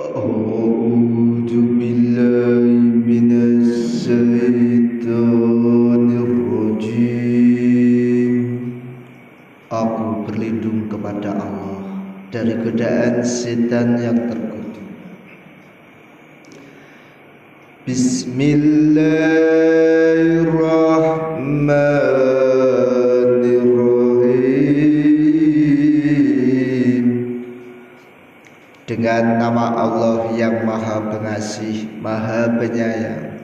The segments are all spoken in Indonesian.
أعوذ بالله من الشيطان الرجيم Aku berlindung kepada Allah dari godaan setan yang terkutuk. Bismillahirrahmanirrahim Dengan nama Allah yang maha pengasih, maha penyayang.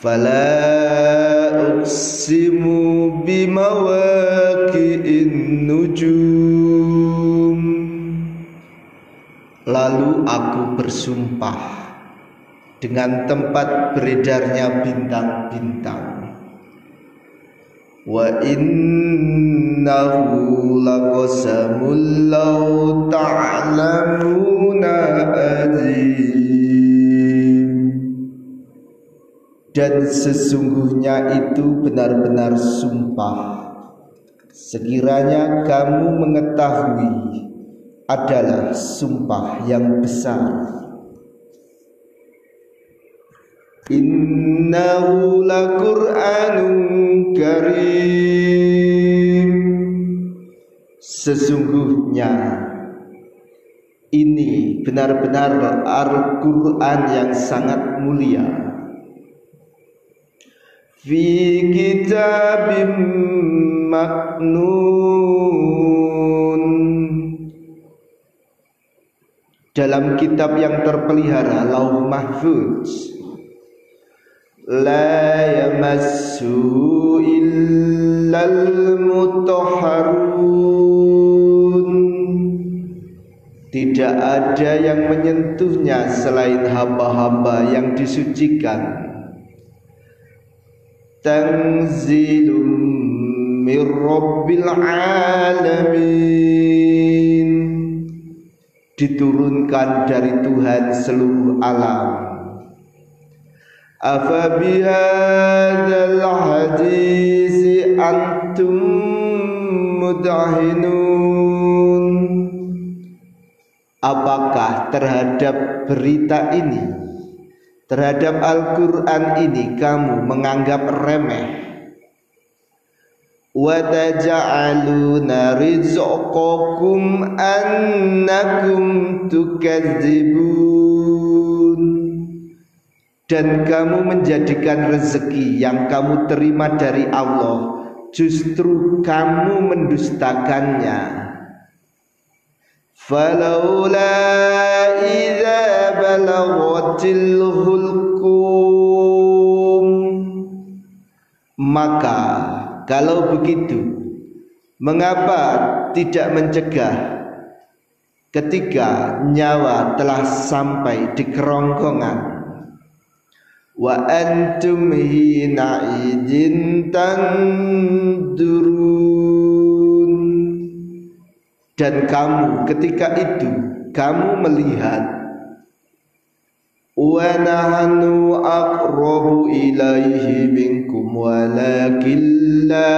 Fala uqsimu bimawaqi'in nujum. Lalu aku bersumpah dengan tempat beredarnya bintang-bintang Wa innahu laqasamul law ta'lamuna azim Dan sesungguhnya itu benar-benar sumpah. Sekiranya kamu mengetahui adalah sumpah yang besar. Innahu laqur'anun karim. Sesungguhnya ini benar-benar Al-Quran yang sangat mulia. Fi kitabim maknun. Dalam kitab yang terpelihara Lauh Mahfuz. La yamassu illal mutahharun. Tidak ada yang menyentuhnya selain hamba-hamba yang disucikan. Tanzilum mir rabbil alamin. Diturunkan dari Tuhan seluruh alam Afabihadzal hadisi antum mudhinun Apakah terhadap berita ini terhadap Al-Qur'an ini kamu menganggap remeh? Wa taj'aluna rizqakum annakum tukadzibun dan kamu menjadikan rezeki yang kamu terima dari Allah justru kamu mendustakannya. Falaula idza balaghatil hulqum. Maka kalau begitu mengapa tidak mencegah? Ketika nyawa telah sampai di kerongkongan wa antum hina idin tandurun. Dan kamu ketika itu kamu melihat wa nahnu aqrabu ilaihi minkum walakin la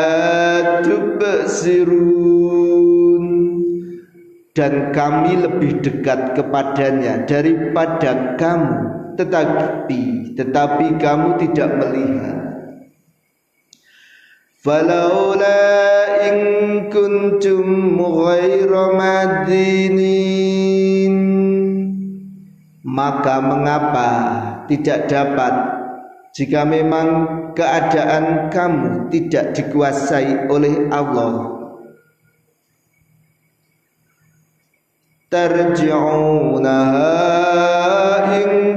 tubsirun. Dan kami lebih dekat kepadanya daripada kamu tetapi tetapi kamu tidak melihat. Falaula in kuntum madinin maka mengapa tidak dapat jika memang keadaan kamu tidak dikuasai oleh Allah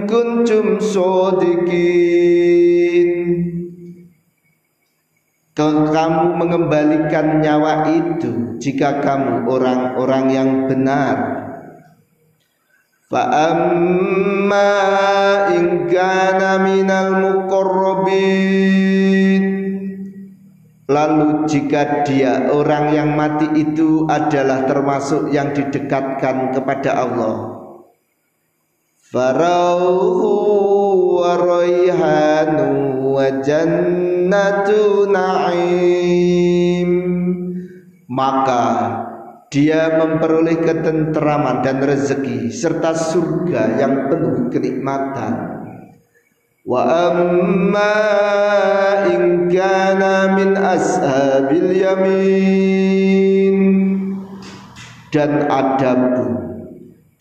kuntum sodikin. Kamu mengembalikan nyawa itu jika kamu orang-orang yang benar. Fa amma in kana minal muqarrabin. Lalu jika dia orang yang mati itu adalah termasuk yang didekatkan kepada Allah farauhu wa raihanu wa jannatu na'im maka dia memperoleh ketenteraman dan rezeki serta surga yang penuh kenikmatan. Wa amma in kana min ashabil yamin dan adapun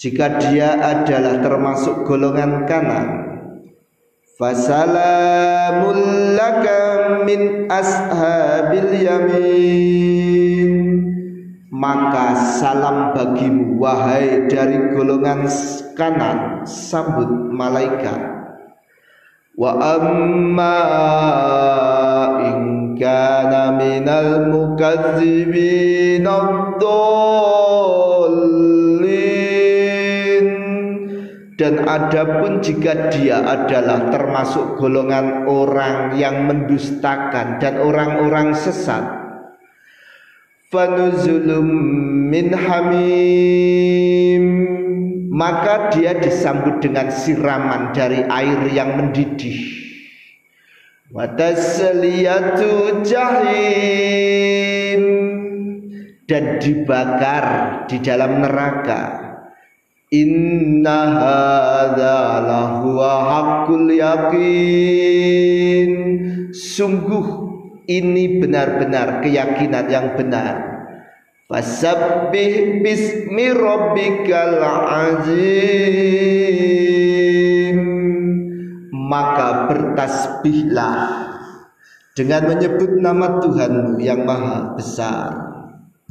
jika dia adalah termasuk golongan kanan fasalamul laka min ashabil yamin. Maka salam bagimu wahai dari golongan kanan sambut malaikat. Wa amma in kana minal mukadzibin dan adapun jika dia adalah termasuk golongan orang yang mendustakan dan orang-orang sesat fanuzulum min hamim maka dia disambut dengan siraman dari air yang mendidih. Watasliyatu jahim dan dibakar di dalam neraka Inna hadza lahuwa haqqul yakin Sungguh ini benar-benar keyakinan yang benar. Fasabbih bismi rabbikal azim. Maka bertasbihlah dengan menyebut nama Tuhanmu yang maha besar